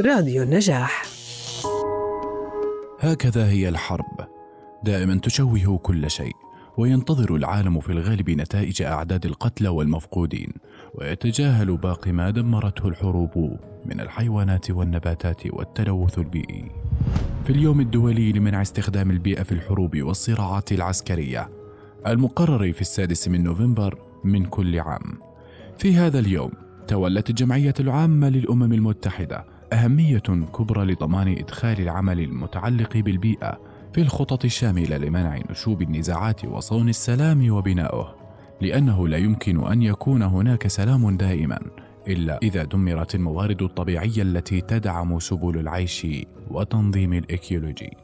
راديو النجاح. هكذا هي الحرب. دائما تشوه كل شيء وينتظر العالم في الغالب نتائج أعداد القتلى والمفقودين ويتجاهل باقي ما دمرته الحروب من الحيوانات والنباتات والتلوث البيئي. في اليوم الدولي لمنع استخدام البيئة في الحروب والصراعات العسكرية المقرر في السادس من نوفمبر من كل عام. في هذا اليوم تولي الجمعية العامة للأمم المتحدة أهمية كبرى لضمان إدخال العمل المتعلق بالبيئة في الخطط الشاملة لمنع نشوب النزاعات وصون السلام وبنائه لأنه لا يمكن أن يكون هناك سلام دائم إلا إذا دمرت الموارد الطبيعية التي تدعم سبل العيش والنظم الايكولوجية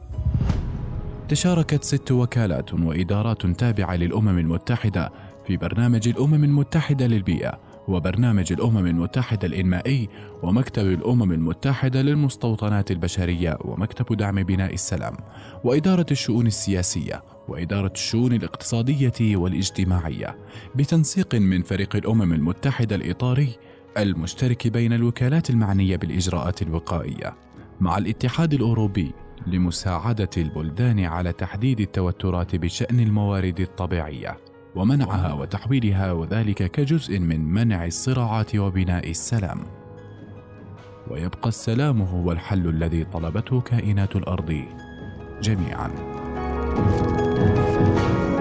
تشاركت ست وكالات وإدارات تابعة للأمم المتحدة في برنامج الأمم المتحدة للبيئة وبرنامج الأمم المتحدة الإنمائي ومكتب الأمم المتحدة للمستوطنات البشرية ومكتب دعم بناء السلام وإدارة الشؤون السياسية وإدارة الشؤون الاقتصادية والاجتماعية بتنسيق من فريق الأمم المتحدة الإطاري المشترك بين الوكالات المعنية بالإجراءات الوقائية مع الاتحاد الأوروبي لمساعدة البلدان على تحديد التوترات بشأن الموارد الطبيعية. ومنعها وتحويلها وذلك كجزء من منع الصراعات وبناء السلام. ويبقى السلام هو الحل الذي طلبته كائنات الأرض جميعاً. thank you